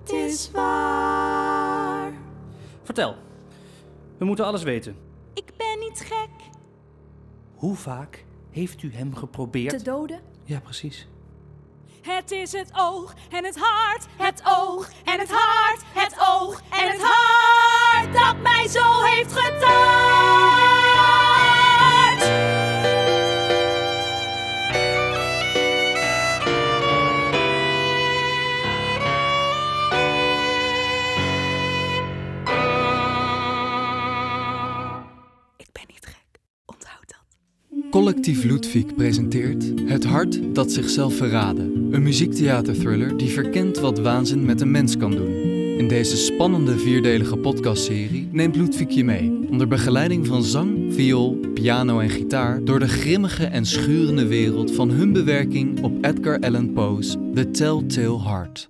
Het is waar. Vertel. We moeten alles weten. Ik ben niet gek. Hoe vaak heeft u hem geprobeerd? Te doden? Ja, precies. Het is het oog en het hart, het oog en het hart, Collectief Ludwig presenteert Het Hart dat zichzelf verraadde. Een muziektheaterthriller die verkent wat waanzin met een mens kan doen. In deze spannende vierdelige podcastserie neemt Ludwig je mee, onder begeleiding van zang, viool, piano en gitaar, door de grimmige en schurende wereld van hun bewerking op Edgar Allan Poe's The Telltale Heart.